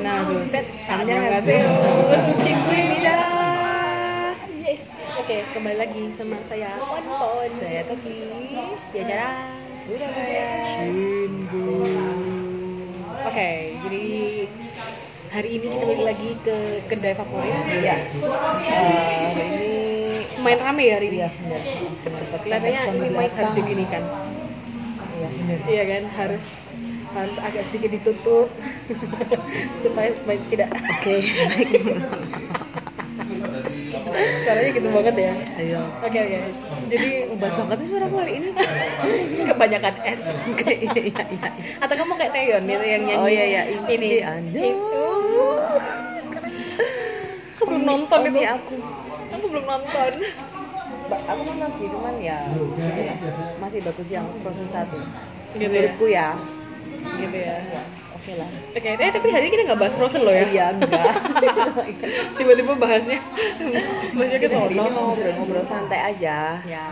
Nah, dulu set. Annyeonghaseyo. Cingguimida. Yes. Oke, kembali lagi sama saya Pon Pon. Saya Toki. Di acara Surabaya. Cinggu. Oke, jadi hari ini kita balik lagi ke kedai favorit. Ya. Eh, hari ini Main rame ya hari ini. Iya, benar. Ini mic harus diginikan. Iya, benar. Iya kan, harus harus agak sedikit ditutup supaya supaya tidak Oke. suaranya gitu banget ya. Ayo. Oke oke. Jadi Ubas banget tuh suara hari ini. kebanyakan es. Oke, iya, iya, iya. Atau kamu kayak Taeyeon gitu yang nyanyi. Oh iya iya, ini. ini Anda. Aku belum nonton itu. Aku. Aku belum nonton. Aku nonton sih, cuman ya masih bagus yang Frozen 1 Gitu ya. Menurutku ya. Gitu ya. Ya, Oke lah. Oke, eh, tapi hari ini kita nggak bahas Frozen loh ya. Iya, enggak. Tiba-tiba bahasnya bahasnya ke hari ini sono. mau ngobrol-ngobrol santai aja. Ya.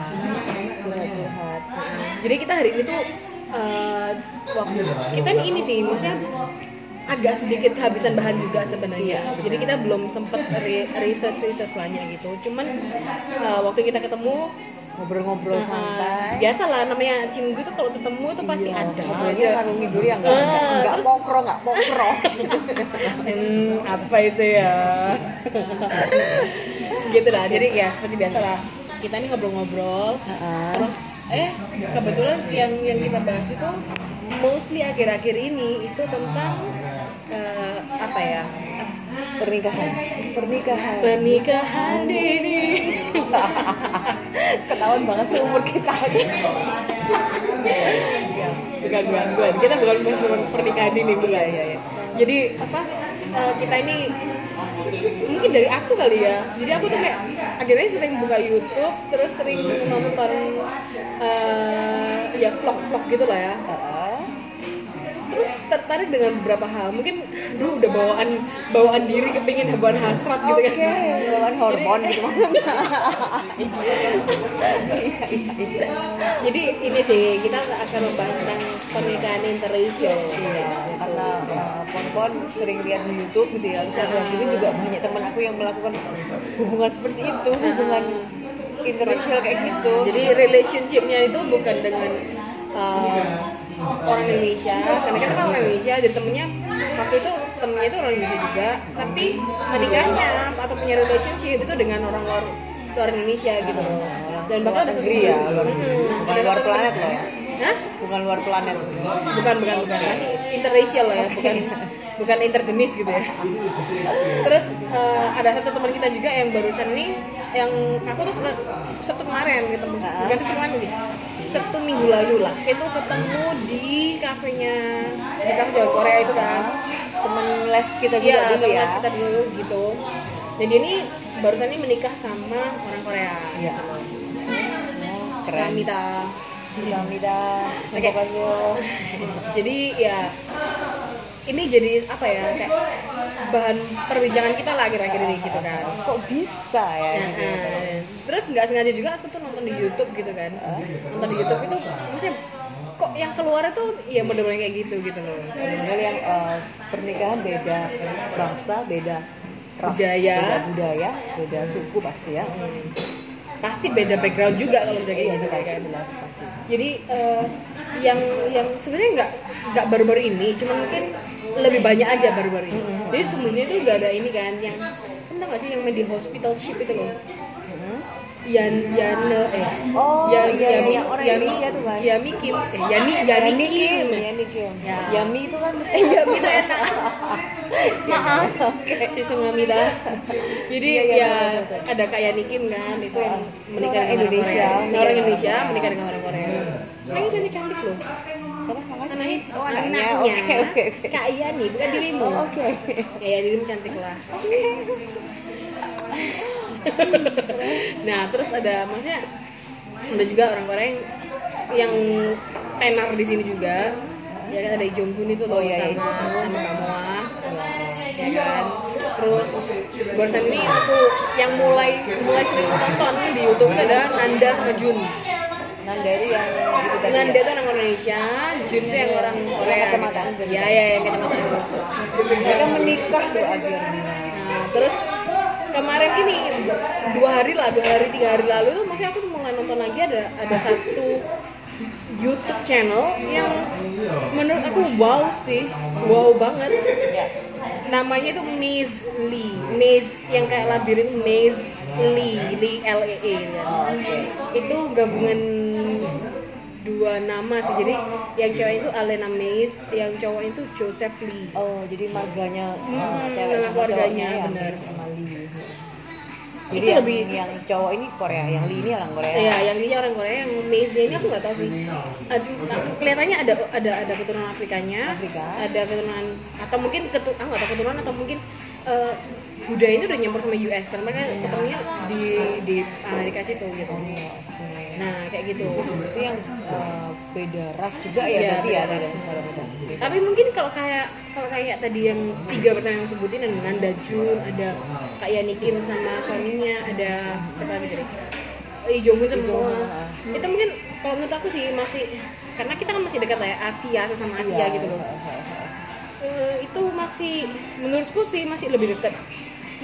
Curhat-curhat. Jadi kita hari ini tuh eh, waktu kita ini sih maksudnya agak sedikit kehabisan bahan juga sebenarnya. Iya, Jadi kita belum sempet re research research banyak gitu. Cuman eh, waktu kita ketemu Ngobrol-ngobrol eh, santai. biasa lah namanya cinggu tuh kalau ketemu tuh pasti Iya, ada ngobrolnya aja. ngarung ngidur ya enggak Ah, enggak, enggak terus- pokro enggak pokro Hmm, apa itu ya? gitu lah. Jadi ya seperti biasa lah. Kita ini ngobrol-ngobrol. Heeh. Terus eh kebetulan yang yang kita bahas itu mostly akhir-akhir ini itu tentang eh, apa ya? pernikahan pernikahan Pernikahan dini. ketahuan banget seumur kita Ya, bukan gangguan. Kita bukan tentang pernikahan dini bukan. iya iya Jadi apa? eh, kita ini mungkin dari aku kali ya. Jadi aku tuh kayak akhirnya sering buka YouTube, terus sering nonton eh, ya vlog-vlog gitu lah ya. Terus tertarik dengan beberapa hal. Mungkin aduh udah bawaan bawaan diri kepingin bawaan hasrat gitu kan. Bawaan hormon gitu maksudnya. Jadi ini sih kita akan membahas tentang pernikahan interracial. Iya, karena uh, pon-pon sering lihat di YouTube gitu ya. Terus akhir-akhir ini juga banyak teman aku yang melakukan hubungan seperti itu, hubungan interracial kayak gitu. jadi relationshipnya itu bukan dengan uh, orang Indonesia karena kita kan orang Indonesia jadi temennya waktu itu temennya itu orang Indonesia juga tapi menikahnya atau punya relationship itu dengan orang luar luar Indonesia gitu loh dan bahkan Luar ada negeri ya, luar- Mm-mm. bukan luar planet loh ya. Hah? bukan luar planet. bukan bukan bukan masih interracial lah ya bukan bukan interjenis gitu ya terus eh, ada satu teman kita juga yang barusan ini yang aku tuh pernah sabtu kemarin Ah. bukan sabtu kemarin sih sabtu minggu lalu lah itu ketemu di kafenya di kafe Korea itu kan Temen les kita juga iya dulu ya. les kita dulu gitu jadi ini barusan ini menikah sama orang Korea. Oh, keren. Kamita Kamida. Oke. Oke. jadi ya ini jadi apa ya kayak bahan perbincangan kita lah kira-kira ini gitu kan Kok bisa ya? Nah, gitu? terus nggak sengaja juga aku tuh nonton di YouTube gitu kan nonton di YouTube itu maksudnya kok yang keluar itu ya bener-bener kayak gitu gitu loh Model yang eh, pernikahan beda bangsa, beda ras, Budaya. beda budaya, beda suku pasti ya. pasti beda background juga kalau udah kayak Iya gitu kan jelas pasti. jadi eh, yang yang sebenarnya nggak nggak baru-baru ini cuma mungkin lebih banyak aja baru-baru ini Mm-hmm. jadi sebelumnya itu udah ada ini kan yang entah nggak sih yang main di hospital ship itu loh Mhm. Yan Yane eh Oh, Yan- iya, Yami- yang orang Yami- Indonesia tuh kan. Yami Kim eh Yani Yani, Yani Kim, Kim, Yani Kim. Ya. Yami itu kan eh Yami itu enak maaf. Oke. si Sungamida jadi Iya, iya, ya betul, betul. ada kayak Yani Kim kan itu yang menikah dengan Indonesia, orang menikah orang Indonesia menikah dengan orang Korea Orangnya cantik cantik loh Siapa makasih? anaknya Oh, anaknya. anaknya Oke, oke, oke. Kak Yani bukan dirimu Oh, Oke. ya ya dirimu cantik lah nah terus ada maksudnya ada juga orang Korea yang, yang tenar di sini juga ya kan ada Jonggun itu loh Oh, iya, iya. sama sama Kamoa ya kan terus barusan ini aku yang mulai mulai sering tonton di YouTube ada Nanda sama Jun Nanda itu yang itu tadi Nanda ya? itu orang Indonesia, Jun itu yang orang Korea. kacamataan gitu. tadi. Ya, ya, yang kacamataan itu. mereka menikah tuh akhirnya Nah, terus kemarin ini dua hari lah, dua hari tiga hari lalu tuh maksudnya aku mulai nonton lagi ada ada satu YouTube channel yang menurut aku wow sih, wow banget. ya Namanya itu Miss Lee, Miss yang kayak labirin Miss Lee, Lee L E E. ya. oh, Itu gabungan dua nama sih. Jadi yang cewek itu Alena Mays, yang cowok itu Joseph Lee. oh jadi marganya Hmm, uh, cewek sama keluarganya, cowoknya ya benar. sama Lee Itu jadi yang, lebih- yang cowok ini Korea yang Lee ini orang Korea Iya, yang dia orang Korea, yang Maze ini aku nggak tahu sih. Ad- kelihatannya ada ada ada keturunan Afrikanya, Afrika. ada keturunan atau mungkin ketu, ah nggak tahu keturunan atau mungkin eh, budaya ini udah nyampur sama US karena mereka ketemunya di di Amerika situ gitu. Oke. Nah kayak gitu. itu yang uh, beda ras juga ya Iya, berarti ya beda, beda. Beda. Tapi mungkin kalau kayak kalau kayak tadi yang tiga pertama yang sebutin ada Nanda Jun, ada Kak Yani Kim sama suaminya, ada siapa lagi? Lee Jong Hun ah. Itu mungkin kalau menurut aku sih masih karena kita kan masih dekat ya Asia sesama Asia Iya, gitu loh. uh, itu masih menurutku sih masih lebih dekat.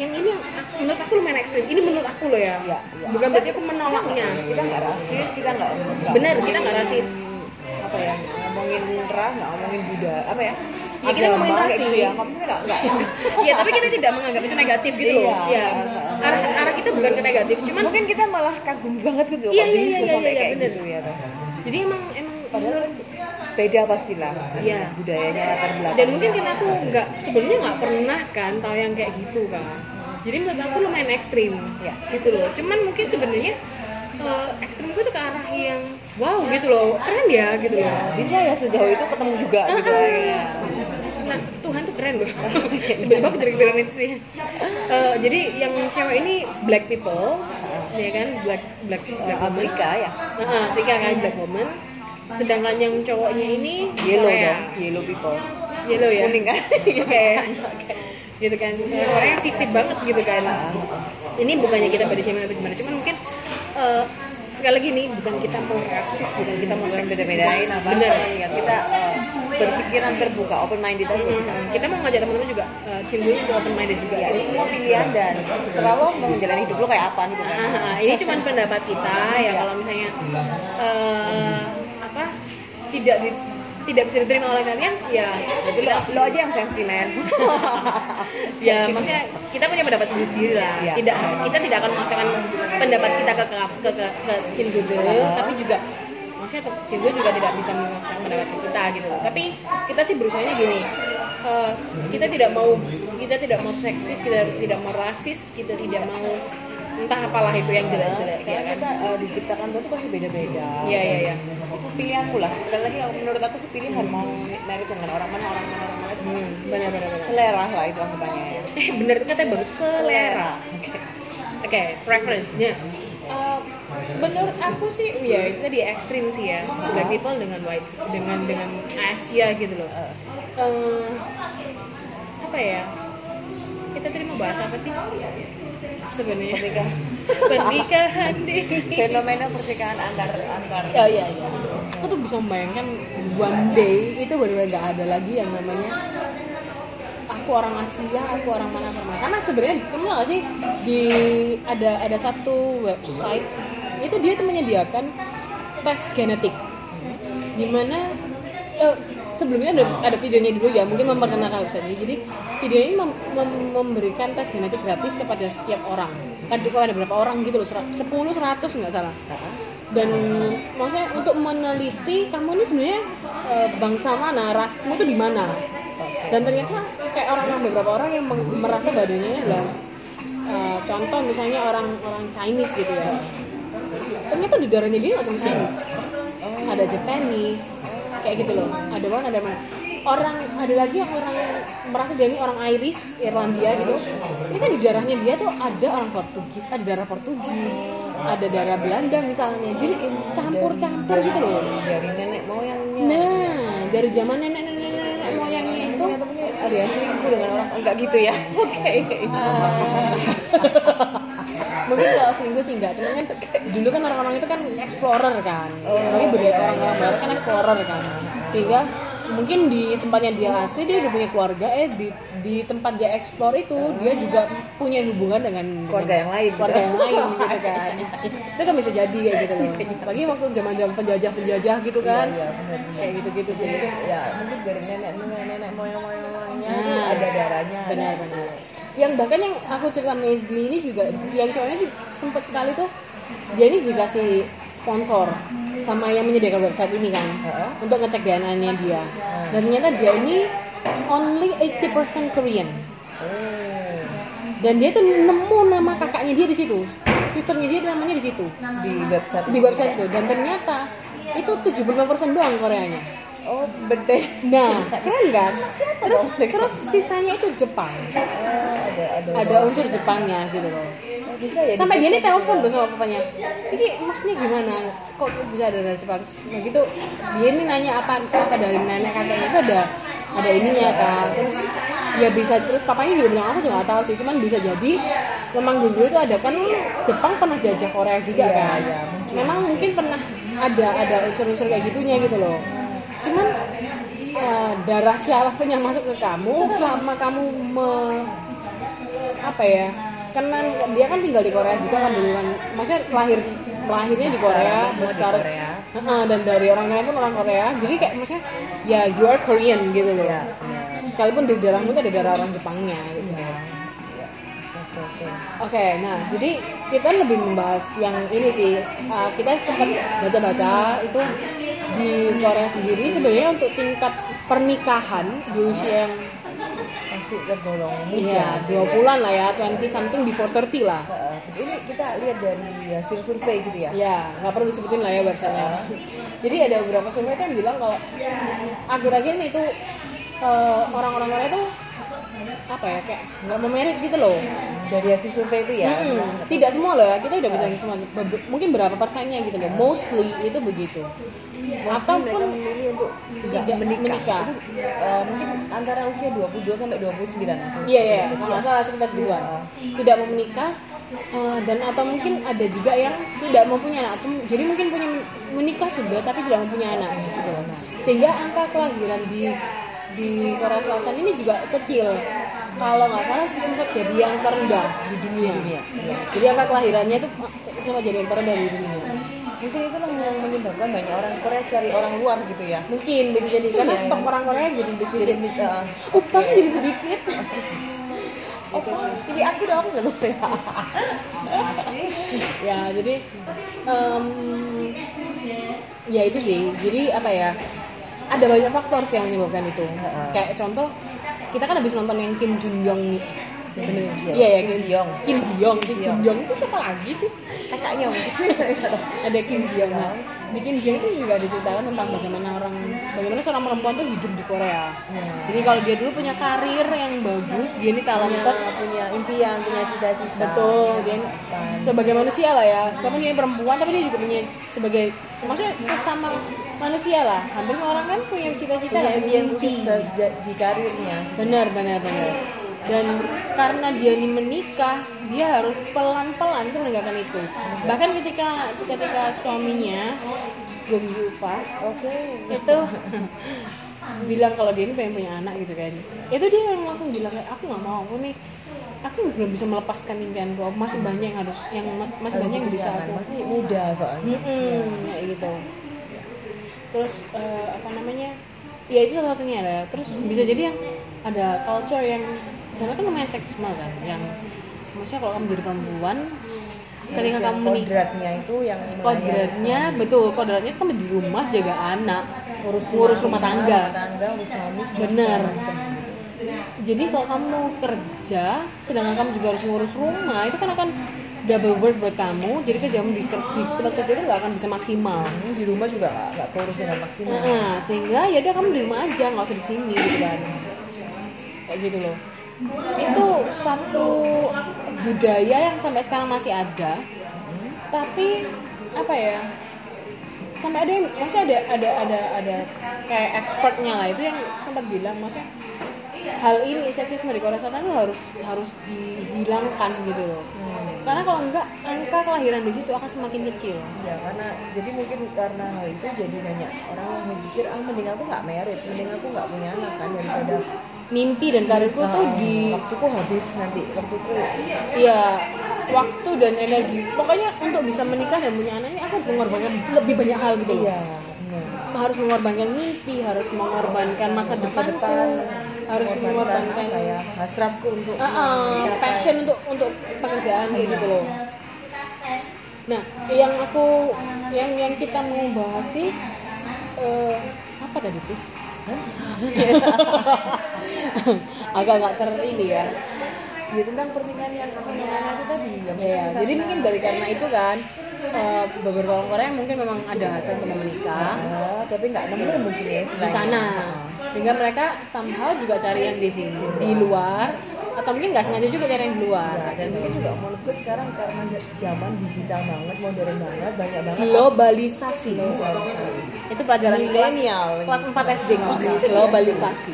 Yang ini menurut aku lumayan ekstrim. Ini menurut aku loh ya. Iya, iya. Bukan berarti aku menolaknya. kita nggak rasis kita nggak Bener, kita nggak rasis. apa ya ngomongin ras nggak ngomongin budaya apa ya Ya, kita ngomongin ras gitu ya maksudnya nggak nggak Iya, tapi kita tidak menganggap itu negatif gitu loh. Iya. Iya. Arah arah kita bukan ke negatif, cuman mungkin kita malah kagum banget gitu Iya, iya, iya, iya, kayak bener. gitu ya jadi emang emang menurut beda pastilah Iya. budayanya latar belakang dan mungkin karena aku nggak sebelumnya nggak pernah kan tahu yang kayak gitu kan jadi menurut aku lumayan ekstrim Ya. gitu loh. Cuman mungkin sebenarnya eh, ekstrimku itu ke arah yang wow gitu loh. Keren ya gitu loh. Bisa ya sejauh itu ketemu juga Ah, gitu akhirnya nah Tuhan tuh keren loh. Tiba-tiba aku jadi kepikiran itu sih. Eh, jadi yang cewek ini black people ya kan? Black black black woman. Afrika ya. Heeh, Afrika kan black woman sedangkan yang cowoknya ini yellow Korea. dong yellow people. Yellow ya? Kuning kan? Oke. gitu kan. Orang yang sipit banget gitu kan. Ini bukannya kita shaming atau gimana cuman mungkin eh, sekali lagi nih bukan kita mau rasis bukan kita mau seksis beda-bedain apa bener ya kita eh, berpikiran terbuka open minded aja Mm-mm. kita mau ngajak teman-teman juga uh, cindu untuk open minded juga. Ya ini semua pilihan dan lo mau menjalani hidup lo kayak apa gitu kan. Ah, ini cuma pendapat kita ya kalau misalnya eh, apa tidak di, tidak bisa diterima oleh kalian ya jadi lo, lo aja yang sentimen ya maksudnya kita punya pendapat sendiri sendiri lah. Iya. tidak kita tidak akan memaksakan pendapat kita ke ke ke, ke, ke Cindude, tapi juga maksudnya ke Cindude juga tidak bisa memaksakan pendapat kita gitu. Tapi kita sih berusahanya gini eh, kita tidak mau kita tidak mau seksis kita tidak mau rasis kita tidak mau entah apalah itu yang jelek-jelek ya kan kita eh, diciptakan Tuhan tuh pasti beda-beda Iya, iya, iya. itu pilihanmu lah sekali lagi kalau menurut aku sih pilihan mau merit dengan orang mana orang mana orang mana itu hmm, benar benar benar selera lah itu anggapannya ya eh benar itu katanya bagus selera oke Oke, preference-nya. Eh, menurut aku sih, ya itu tadi ekstrim sih ya. Black people dengan white, dengan dengan Asia gitu loh. Eh, apa ya? Kita tadi mau bahas apa sih? Sebenarnya Pernikahan. pernikahan di. fenomena percikan antar antar Ya iya iya. Aku tuh bisa membayangkan one day itu benar-benar nggak ada lagi yang namanya aku orang Asia, aku orang mana mana. Karena sebenarnya kamu tau gak sih di ada ada satu website itu dia tuh menyediakan tes genetik. Di mana eh, sebelumnya ada, ada videonya dulu ya mungkin memperkenalkan website ini. Jadi video ini mem- mem- memberikan tes genetik gratis kepada setiap orang. Kan kepada berapa orang gitu loh, 10 100 nggak salah. Dan maksudnya untuk meneliti kamu ini sebenarnya eh, bangsa mana rasmu tuh di mana. Dan ternyata kayak orang beberapa orang yang merasa badannya adalah eh, contoh misalnya orang orang Chinese gitu ya. Ternyata di darahnya dia nggak cuma Chinese. Ada Japanese kayak gitu loh. Ada mana ada mana. Orang ada lagi yang orang merasa dia ini orang Irish Irlandia gitu. Ini kan di darahnya dia tuh ada orang Portugis ada darah Portugis ada darah Belanda misalnya. Jadi campur-campur gitu loh. Dari nenek moyangnya. Nah dari zaman moyangnya itu mungkin ada yang selingkuh dengan orang enggak gitu ya. Oke. Eh, mungkin kalau seminggu sih enggak cuman kan dulu kan orang-orang itu kan explorer kan. Apalagi budaya orang-orang barat kan explorer kan. Sehingga mungkin di tempatnya dia asli dia udah punya keluarga eh di di tempat dia explore itu dia juga punya hubungan dengan Keluarga dengan yang lain, keluarga gitu. yang lain gitu kan. Itu kan bisa jadi kayak gitu loh. Apalagi waktu zaman zaman penjajah penjajah gitu kan. Iya, iya, benar. kayak gitu gitu sih ya mungkin dari nenek nenek nenek moyang moyangnya Nah, ada darahnya benar-benar yang bahkan yang aku cerita Mesli ini juga yang cowoknya tuh sempet sekali tuh dia ini dikasih sponsor sama yang menyediakan website ini kan Heeh. untuk ngecek DNA-nya dia. Dan ternyata dia ini only 80% Korean. Oh, dan dia tuh nemu nama kakaknya dia di situ. Sisternya dia namanya di situ. Di website di website itu. Dan ternyata itu 75% doang Koreanya oh beda. Nah keren kan? Siapa terus dong? terus sisanya itu Jepang. Oh, ada ada ada unsur Jepangnya gitu loh. Oh, bisa ya sampai dia di- nih telepon loh sama papanya. Ini maksudnya gimana? Kok bisa ada dari Jepang? Nah gitu dia ini nanya apa apa dari nenek kakeknya itu ada ada ininya kan terus ya bisa terus papanya juga bilang aku juga nggak tahu sih cuman bisa jadi memang dulu itu ada kan Jepang pernah jajah Korea juga Iya, kan? Mungkin. memang mungkin pernah ada ada unsur-unsur kayak gitunya gitu loh cuman eh, darah siapa pun yang masuk ke kamu selama kamu me- apa ya karena dia kan tinggal di Korea juga kan dulu kan maksudnya lahir lahirnya di Korea Semua di besar Korea. Heeh, dan dari orang tuanya pun orang Korea jadi kayak maksudnya ya you are Korean gitu loh Iya, sekalipun di darahmu tuh ada darah orang Jepangnya gitu. Iya. oke oke Oke, nah jadi kita lebih membahas yang ini sih. Uh, kita sempat baca-baca itu di Korea sendiri sebenarnya untuk tingkat pernikahan di usia yang masih tergolong muda Iya, 20-an lah ya, 20 something before 30 lah. Ini kita lihat dari hasil survei gitu ya Ya, nggak perlu disebutin lah ya websitenya. Jadi ada beberapa survei yang bilang kalau akhir-akhir ini tuh eh, orang-orang Korea tuh apa ya kayak nggak mau merit gitu loh. dari hasil survei itu ya Mm-mm. Tidak semua loh ya, kita udah bisa semua. Be- Mungkin berapa persennya gitu loh. Mostly itu begitu. Ataupun memilih untuk tidak tidak menikah, menikah. Itu, eh, mungkin antara usia 22 sampai 29 aku. Iya iya, kalau nggak salah sekitar segituan. Iya. Tidak mau menikah eh, dan atau mungkin ada juga yang tidak mau punya anak. Jadi mungkin punya menikah sudah tapi tidak mau punya anak. Gitu. Nah, sehingga angka kelahiran di di Korea Selatan ini juga kecil. Kalau nggak salah sih sempat jadi yang terendah di dunia. Iya. Jadi angka kelahirannya itu sempat jadi yang terendah di dunia. Mungkin itu yang menyebabkan banyak orang Korea cari orang luar gitu ya. Mungkin bisa jadi karena Iya. stok orang Korea jadi lebih sedikit. Heeh. Upah jadi sedikit. Oh, jadi aku dong ya. ya jadi em, ya itu sih jadi apa ya ada banyak faktor sih yang menyebabkan itu kayak contoh kita kan habis nonton yang Kim Jun Yong Sebenarnya iya ya Kim Kim Ji Young. Kim Ji Yong Kim Ji Jun Young. Yong itu siapa lagi sih Kakaknya mungkin. ada Kim Ji Young nah di Kim Ji Young itu juga diceritakan tentang bagaimana orang bagaimana seorang perempuan tuh hidup di Korea Hmm. jadi kalau dia dulu punya karir yang bagus dia ini punya talented punya impian, punya cita-cita. betul dia harapan. sebagai manusia lah ya sekarang dia perempuan tapi dia juga punya sebagai maksudnya sesama manusia lah hampir semua orang kan punya cita-cita punya dan impian di karirnya. benar benar benar dan karena dia ini menikah dia harus pelan-pelan itu menegakkan itu. Bahkan ketika ketika suaminya belum lupa Oke. itu bilang kalau dia ini pengen punya anak gitu kan. Itu dia yang langsung bilang kayak aku nggak mau aku nih aku belum bisa melepaskan impianku masih banyak yang harus yang ma- masih Harus banyak yang bisa aku. masih muda soalnya. Mm-mm, kayak gitu. Terus eh, apa namanya ya itu salah satunya ada. Terus bisa jadi yang ada culture yang sana kan lumayan seksisme kan yang maksudnya kalau kamu jadi perempuan ketika Harus kamu kodratnya itu yang kodratnya betul kodratnya itu kamu di rumah jaga anak ngurus ngurus rumah tangga rumah tangga, ngurus Bener. segala macam gitu. jadi kalau kamu kerja sedangkan kamu juga harus ngurus rumah itu kan akan double work buat kamu jadi kerjamu di, di tempat kerja itu nggak akan bisa maksimal Hmm, di rumah juga nggak- nggak keurus dengan maksimal. nah, sehingga ya udah kamu di rumah aja nggak usah di sini gitu kan kayak gitu loh itu satu budaya yang sampai sekarang masih ada Hmm. tapi apa ya sampai ada yang maksudnya ada ada ada ada kayak expertnya lah itu yang sempat bilang maksudnya hal ini seksisme di Korea Selatan itu harus harus dihilangkan gitu loh Hmm. karena kalau enggak angka kelahiran di situ akan semakin kecil ya karena jadi mungkin karena hal itu jadi banyak orang yang mikir ah mending aku nggak merit mending aku nggak punya anak kan daripada mimpi dan karirku tuh Ah, di waktuku habis nanti waktuku. Ya waktu dan energi. Pokoknya untuk bisa menikah dan punya anak ini aku mengorbankan lebih banyak hal gitu loh. Iya harus mengorbankan mimpi harus mengorbankan masa, masa depanku depan harus mengorbankan apa ya hasratku untuk Ah, ah, passion untuk untuk pekerjaan gitu loh. Nah yang aku yang yang kita mau bahas sih eh, apa tadi sih agak nggak ter ini ya. Ya tentang pernikahan yang fenomenal itu tadi ya, ya jadi mungkin dari karena itu kan eh, beberapa orang Korea mungkin memang ada hasrat untuk menikah. Ah, tapi nggak nemu mungkin ya di sana. Sehingga mereka somehow juga cari yang di sini di luar atau mungkin nggak sengaja juga cari yang di luar. Ya, dan mungkin juga menurut gue sekarang karena zaman digital banget, modern banget, banyak banget. Globalisasi. Itu pelajaran Milenial kelas, 4 SD maksudnya globalisasi.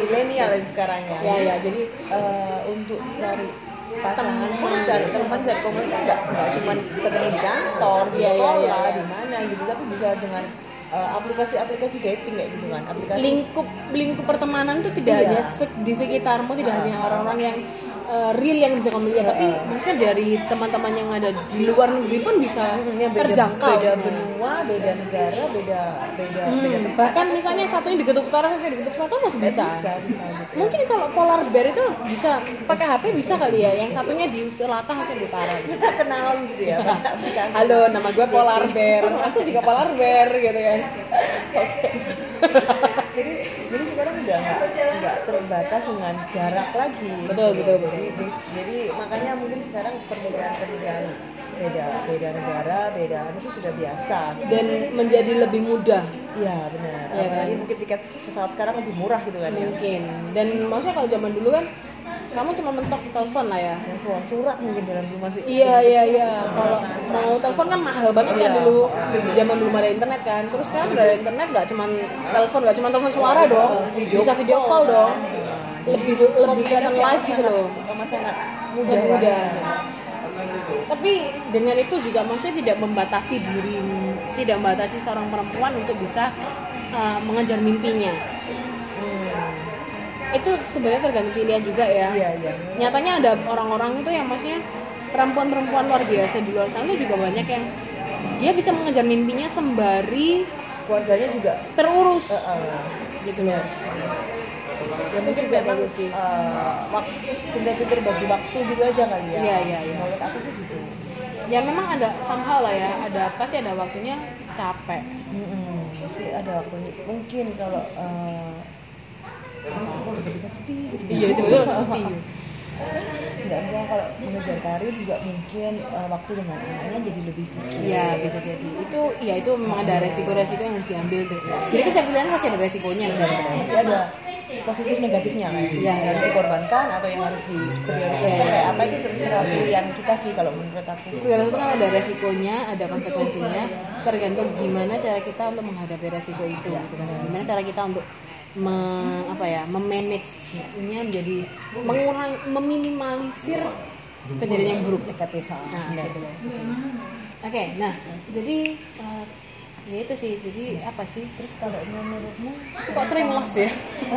Milenial ya sekarang ya. ya ya jadi Eh, untuk cari pasangan pun cari teman cari komunikasi nggak? Nggak cuma ketemu di kantor di Iya, iya, sekolah iya, iya. di mana gitu. Tapi bisa dengan eh, aplikasi-aplikasi dating kayak gitu kan aplikasi lingkup lingkup pertemanan itu tidak Iya. hanya se- di sekitarmu tidak Ah. hanya orang-orang yang uh, real yang bisa kamu lihat tapi Ah. maksudnya dari teman-teman yang ada di luar negeri pun bisa beda, terjangkau beda benua beda negara beda beda Hmm, beda tempat bahkan misalnya satunya di kutub utara satunya di kutub selatan masih bisa. bisa bisa gitu Mungkin kalau polar bear itu bisa pakai HP bisa kali ya. Yang satunya di selatan satunya di utara. gitu. kita kenalan gitu ya Halo, nama gue polar bear. Aku juga polar bear gitu kan. jadi jadi sekarang udah nggak nggak terbatas dengan jarak lagi Betul, betul, betul. jadi, jadi makanya mungkin sekarang pernikahan pernikahan beda beda negara beda itu sudah biasa Dan menjadi lebih mudah iya benar apalagi kan? mungkin tiket pesawat sekarang lebih murah gitu kan ya mungkin. Dan maksudnya kalau zaman dulu kan kamu cuma mentok telepon lah ya. telepon surat mungkin dalam rumah sih Iya iya iya. Kalau mau telepon kan mahal banget kan Iya. dulu. Zaman belum ada internet kan. Terus udah ada internet nggak cuma telepon, nggak cuma telepon suara dong. Video Bisa video call dong. Lebih lebih kelihatan live gitu loh. mudah. banget. Tapi dengan itu juga maksudnya tidak membatasi diri, tidak membatasi seorang perempuan untuk bisa uh, mengejar mimpinya. Hmm. Itu sebenarnya tergantung pilihan juga ya. iya iya nyatanya ada orang-orang itu yang maksudnya perempuan-perempuan luar biasa di luar sana juga banyak yang dia bisa mengejar mimpinya sembari keluarganya juga terurus eh, eh, gitu loh ya mungkin juga memang bagus sih. eh, wak- pinter-pinter bagi waktu gitu aja kali ya Iya, iya, iya. menurut aku sih gitu ya memang ada somehow lah ya ada pasti ada waktunya capek Mm-mm, sih ada waktunya mungkin kalau eh, apa tiba-tiba sepi gitu ya. iya itu sepi nggak misalnya kalau mengejar karir juga mungkin eh, waktu dengan anaknya jadi lebih sedikit iya bisa jadi itu ya itu memang ada resiko-resiko yang harus diambil tuh jadi kan setiap pilihan pasti ada resikonya Iya, sebenarnya masih ada positif negatifnya lah ya. Iya, yang iya. harus dikorbankan atau yang harus diprioritaskan Iya, iya. kayak apa itu terserah pilihan kita sih kalau menurut aku segala sesuatu kan ada resikonya, ada konsekuensinya, tergantung gimana cara kita untuk menghadapi resiko itu, gitu kan. Gimana cara kita untuk me, apa ya, memanage-nya menjadi mengurang, meminimalisir kejadian yang buruk. negatif. Nah, gitu. Oke, nah, jadi eh, ya itu sih. Jadi apa sih? terus kalau menurutmu Aku kok sering les ya?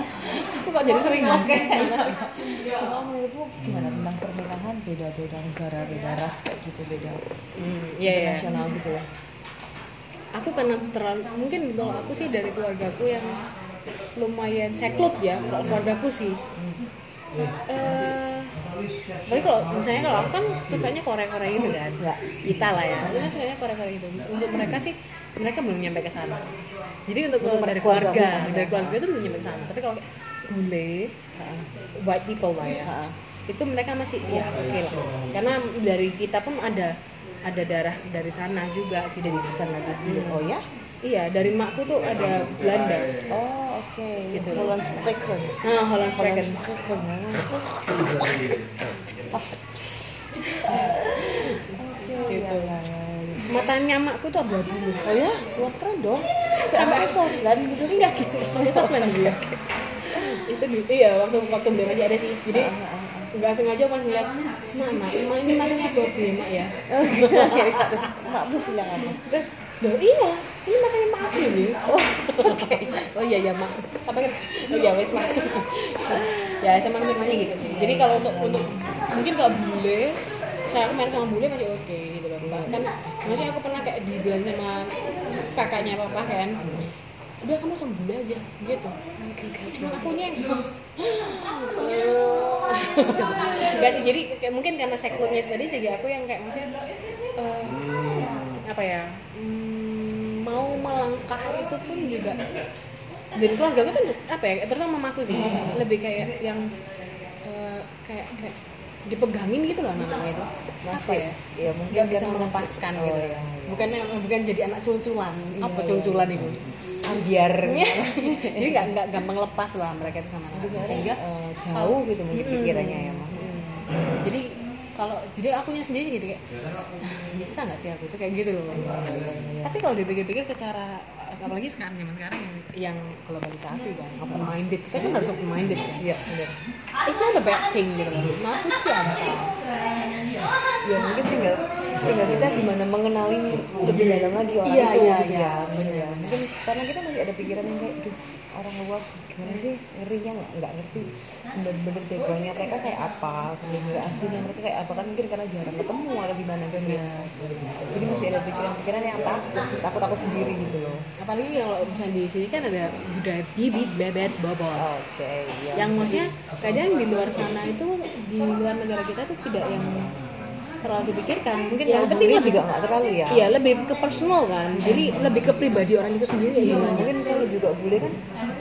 Aku kok jadi sering les kayaknya sih? kalau menurutmu gimana tentang pernikahan beda-beda negara beda ras kayak gitu beda Hmm, iya iya. nasional gitu ya aku karena terlalu mungkin kalau aku sih dari keluargaku yang lumayan sekluk ya kalau keluargaku sih. Eh tapi kalau misalnya kalau aku kan sukanya Korea Korea gitu kan ya. kita lah ya. Aku kan sukanya Korea Korea gitu. Untuk mereka sih mereka belum nyampe ke sana. Jadi untuk, Untuk dari keluarga keluarga dari keluarga itu belum nyampe ke sana. Tapi kalau bule white people lah ya itu mereka masih ya oke lah. Karena dari kita pun ada ada darah dari sana juga gitu. Dari sana lagi oh ya Iya, dari makku tuh ada Belanda. oh oke Gitu. Holland Spreken Nah, Holland Spreken. Spreken oke Gitu. ya, ya, ya. Matanya makku tuh abu-abu. oh ya wah keren dong kayak Sampai- apa Softland gitu Enggak gitu. Supplement dia. itu di, iya waktu waktu dia masih ada sih. Jadi Ah, ah, ah. nggak sengaja pas ngeliat mak mak ini matanya Bobby ya mak ya Terus makmu bilang apa terus loh iya. Ini matanya mak asli nih oh oke. Oh iya iya mak. Apa kan? Oh iya wes mak. Ya sama temannya gitu sih. Jadi kalau untuk untuk mungkin kalau bule saya main sama bule masih oke gitu loh. Bahkan maksudnya aku pernah kayak dibilang sama kakaknya papa kan udah kamu sama bule aja gitu. Oke oke cuma akunya yang Enggak sih, jadi kayak mungkin karena seklutnya tadi sehingga aku yang kayak maksudnya eh, apa ya mau melangkah itu pun juga dan keluarga aku tuh apa ya terutama mamaku sih lebih kayak yang eh, kayak kayak dipegangin gitu loh namanya itu. Apa masih ya? ya? Mungkin nggak bisa karena melepaskan masih- gitu. oh, iya, iya. bukan bukan jadi anak culculan. Iya, apa iya. culculan itu? Ambiar jadi nggak nggak gampang lepas lah mereka itu sama sehingga eh, jauh gitu mungkin Mm-mm. pikirannya ya jadi kalau jadi akunya sendiri jadi kayak "Ah, bisa nggak sih aku? Tuh kayak gitu loh. Tapi kalau dipikir-pikir secara apalagi sekarang zaman sekarang yang yang globalisasi kan open minded kita kan harus open minded kan? Iya benar. It's not a bad thing gitu loh. Nah aku sih ada. Ya mungkin tinggal tinggal kita gimana mengenali lebih dalam lagi orang Iya, itu iya, gitu iya, ya. bener. Ya, mungkin karena kita masih ada pikiran yang kayak orang luar gimana sih? Ngerinya nggak nggak ngerti. Bener-bener backgroundnya mereka kayak apa? Bener-bener aslinya mereka kayak apa? Kan mungkin karena jarang ketemu atau gimana gitu. Ya. jadi masih ada pikiran-pikiran yang takut takut takut sendiri gitu loh. Apalagi kalau misalnya di sini kan ada budaya bibit bebet bobot. Oke ya yang maksudnya kadang di luar sana itu di luar negara kita tuh tidak yang terlalu dipikirkan. Mungkin yang yang penting lebih juga nggak terlalu ya. Iya lebih ke personal kan. Jadi lebih ke pribadi orang itu sendiri Iya, gimana. Mungkin kalau juga bule kan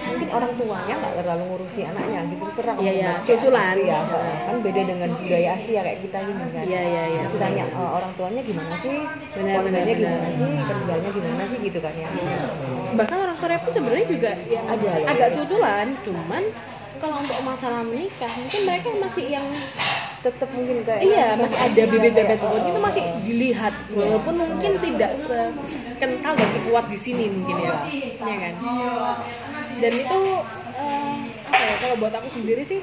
mungkin orang tuanya nggak terlalu ngurusi anaknya gitu terserah Iya, iya, Kayak cuculan. ya kan beda dengan budaya Asia kayak kita gini kan. Iya, iya, iya. Mesti tanya "E, orang tuanya gimana sih? Benar, keluarganya gimana benar. sih? Kerjanya gimana sih? Gitu kan ya. Bahkan orang Korea pun sebenarnya juga yang Ada agak cuculan. Cuman kalau untuk masalah menikah mungkin mereka masih yang tetap mungkin kayak iya masih ada bibit bebet kayak, bobot eh, itu masih dilihat. Walaupun mungkin tidak sekental dan sekuat di sini mungkin ya. Ya kan? Dan itu eh, apa ya kalau buat aku sendiri sih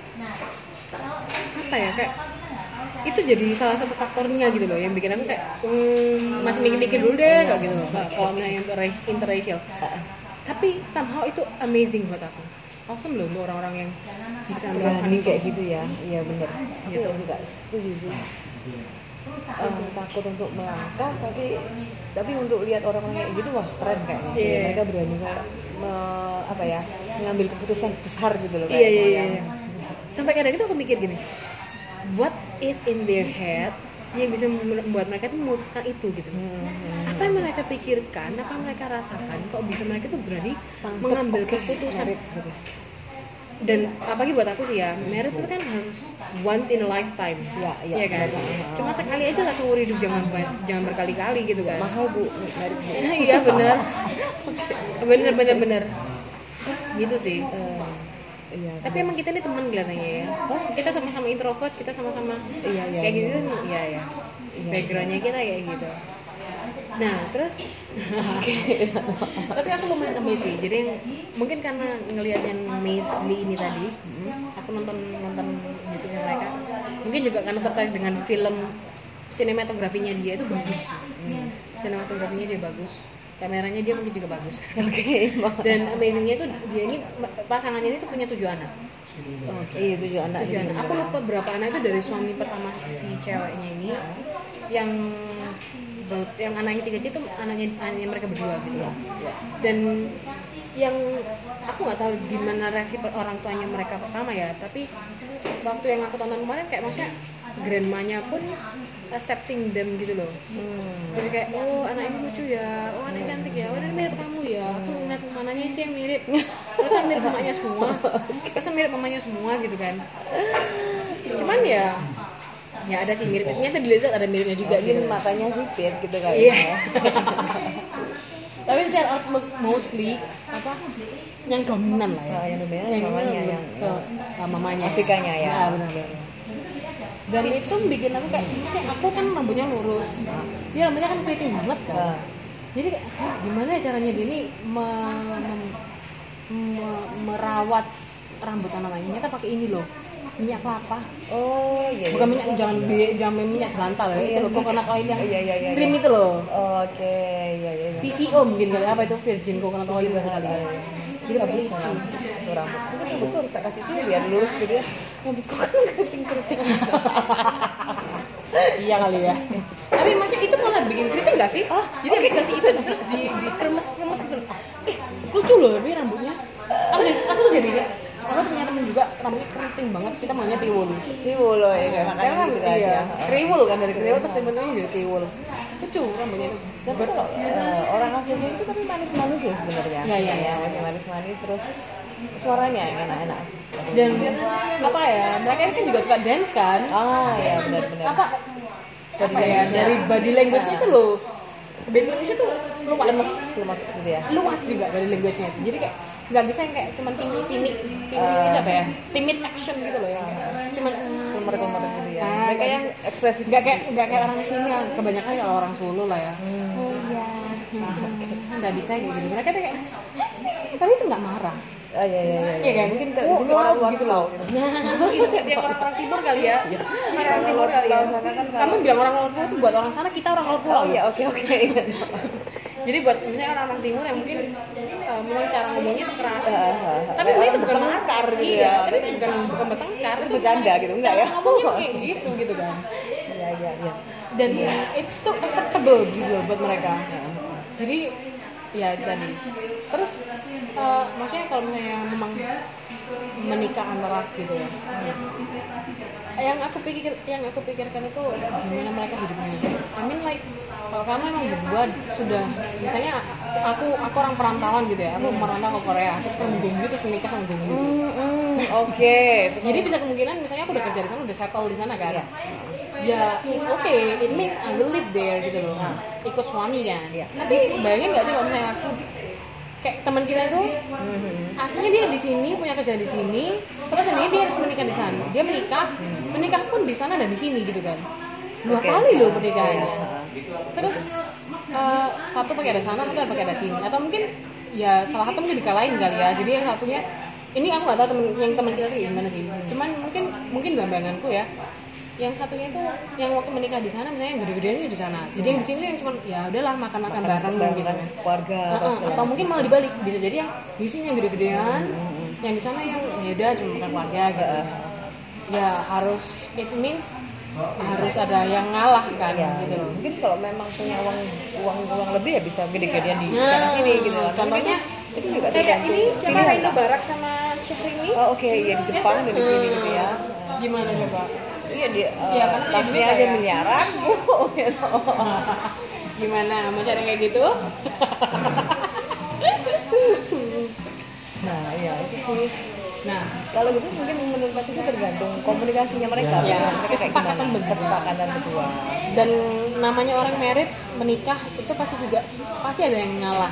apa ya kayak itu jadi salah satu faktornya gitu loh yang bikin aku kayak hmm, masih mikir-mikir dulu deh kalau gitu loh kalau misalnya interracial, tapi somehow itu amazing buat aku awesome loh untuk orang-orang yang bisa berani itu kayak gitu ya iya bener Gitu. gitu juga setuju sih Eh, takut untuk melangkah tapi tapi untuk lihat orang-orang kayak gitu wah keren kayaknya Iya. mereka berani kayak me- apa ya mengambil keputusan besar gitu loh iya iya kayaknya iya ya. iya. sampai kadang itu aku mikir gini what is in their head yang bisa membuat mereka tuh memutuskan itu gitu. Hmm, hmm. apa yang mereka pikirkan apa yang mereka rasakan kok bisa mereka tuh berani Mantep, mengambil oke, keputusan? merit, gitu. dan apalagi buat aku sih ya merit itu kan harus once in a lifetime. Iya, iya, Iya kan? benar. cuma sekali aja lah seumur hidup jangan jangan berkali-kali gitu kan. Mahal bu merit iya bener bener bener gitu sih. Eh, iya tapi emang kita ini teman kelihatannya ya. Kita sama-sama introvert kita sama-sama Iya, iya, kayak iya. gitu iya ya backgroundnya kita kayak gitu. Nah terus tapi aku lumayan amazed sih. Jadi mungkin karena ngelihat yang Miss Lee ini tadi aku nonton nonton YouTube mereka. Mungkin juga karena tertarik dengan film sinematografinya dia itu bagus. Sinematografinya dia bagus kameranya dia mungkin juga bagus. Oke dan amazingnya itu dia ini pasangannya ini tuh punya tujuh anak. Iya tujuh anak tujuh anak. Aku lupa berapa anak itu dari suami pertama si ceweknya ini. Yang yang anaknya kecil-kecil itu anaknya anaknya mereka berdua gitu. Iya, dan yang aku nggak tahu gimana reaksi orang tuanya mereka pertama ya. Tapi waktu yang aku tonton kemarin kayak maksudnya grandmanya pun accepting them gitu loh. Hmm. jadi kayak oh anak ini lucu ya. Oh anak cantik ya. Oh ini mirip kamu ya. Aku ngeliat mananya sih yang mirip. Perasaan mirip mamanya semua? Perasaan mirip mamanya semua gitu kan? Cuman ya ya ada sih mirip-miripnya tuh dilihat ada miripnya juga mungkin gitu. matanya sipit gitu kali Iya. ya. Tapi secara outlook mostly apa? Yang dominan lah ya. Nah, yang dominan yang mamanya yang, ke uh, mamanya. Afrikanya ya. Ah, benar benar dan itu bikin aku kayak aku kan rambutnya lurus. Dia rambutnya kan keriting banget kan? Nah, jadi kayak "Hah, gimana ya caranya dia ini me- mem- me- merawat rambut anak lainnya ternyata pakai ini loh minyak kelapa. Oh iya bukan iya. minyak jangan bi- jangan minyak jelantah loh itu Iya, loh coconut oil yang Iya, iya, iya, krim iya. itu loh. Oke iya iya iya. VCO mungkin kali apa itu virgin coconut oil itu kali ya jadi bagus kan untuk rambut mungkin rambutku harus tak kasih dia biar lurus gitu ya. Rambutku kan keriting keriting iya kali ya. Tapi maksudnya itu malah bikin keriting gak sih? Ah, jadi habis kasih itu terus di di kremes kremes gitu. Eh lucu loh tapi rambutnya. Aku jadi aku tuh jadi aku tuh punya temen juga rambutnya keriting banget kita maunya tiwul. Tiwul loh ya makanya karena gitu kan iya, ya kriwul kan dari kriwul terus sebenarnya jadi tiwul. Lucu rambutnya itu. Tapi kalau eh, orang Afrika itu tapi manis-manis loh sebenarnya. Iya, iya, iya. Masih manis-manis terus suaranya yang enak-enak. Dan apa ya mereka kan juga suka dance kan? Ah ya benar-benar apa? Body apa ya language-nya. dari body language itu loh. Body language itu luas. Lemes lemes gitu ya. Luas juga body language-nya itu. Jadi kayak nggak bisa yang kayak cuman timid timid timid Eh. itu apa ya timid action gitu loh yang kayak cuman Timur-timur gitu ya. Nah, nggak yang ekspresif nggak kayak nggak kayak orang sini yang kebanyakan kalau orang Solo lah ya Hmm. oh iya hmm, nggak bisa kayak gitu mereka kayak tapi itu nggak marah Oh iya iya iya. Iya kan? Mungkin Oh, di sini wow, gitu loh. Nah, mungkin yang orang-orang timur kali ya. Orang timur kali ya. Sana kan Kamu bilang orang luar pulau itu buat orang sana, kita orang luar pulau. Oh iya oke oke. Jadi buat misalnya orang-orang timur yang mungkin eh, memang cara ngomongnya itu keras. Ah, ah. Tapi sebenarnya itu bukan bertengkar gitu iya, ya. tapi bukan bukan bertengkar. Itu bercanda gitu, enggak cara ya? ngomongnya kayak gitu gitu kan. Iya iya iya. Dan itu acceptable gitu loh buat mereka. Jadi ya tadi. Terus eh, maksudnya kalau misalnya memang menikah antar ras gitu ya. Yang aku pikir yang aku pikirkan itu gimana mereka hidupnya. I mean like kalau kamu emang berdua sudah misalnya aku aku orang perantauan gitu ya. Aku merantau ke Korea, terus ketemu Gongyu terus menikah sama Gongyu. Hmm, hmm, Oke. Jadi bisa kemungkinan misalnya aku udah kerja di sana, udah settle di sana kan. Ya, it's okay. It means I will live there gitu loh. Ikut suami kan. Iya. Tapi bayangin nggak sih kalau misalnya aku kayak teman kita itu Hmm, aslinya dia di sini punya kerja di sini, terus ini dia harus menikah di sana. Dia menikah, menikah pun di sana dan di sini gitu kan. Dua Oke. kali loh pernikahannya. Iya. Terus eh, satu pakai ada sana, satu pakai ada sini. Atau mungkin ya salah satu mungkin dikalahin kali ya. Jadi yang satunya ini aku nggak tahu temen yang teman kita tuh gimana sih. Cuman mungkin mungkin dalam bayanganku ya yang satunya itu yang waktu menikah di sana misalnya yang gede-gedeannya di sana. Jadi yang di sini yang cuma ya udahlah makan-makan bareng gitu. kan keluarga atau mungkin malah dibalik. Bisa jadi yang di sini yang gede-gedean yang di sana yang ya udah cuma makan keluarga gitu. Ya harus it means harus ada yang ngalah kan Iya, gitu. iya. mungkin kalau memang punya uang uang uang lebih ya bisa gede-gedean di Nah, sana sini gitu kan. contohnya itu juga kayak ini siapa Reno. Barak sama Syahrini? Oh oke, ya di Jepang dan di sini gitu ya. gimana coba Iya di uh, Iya, kan tasnya dia aja kayak- miliaran, bu. gitu. gimana mau cari kayak gitu Nah iya itu sih. nah Kalau gitu mungkin menurut aku sih tergantung komunikasinya mereka. Ya, mereka kayak kesepakatan berdua. Kesepakatan berdua. dan namanya orang merit menikah itu pasti juga pasti ada yang ngalah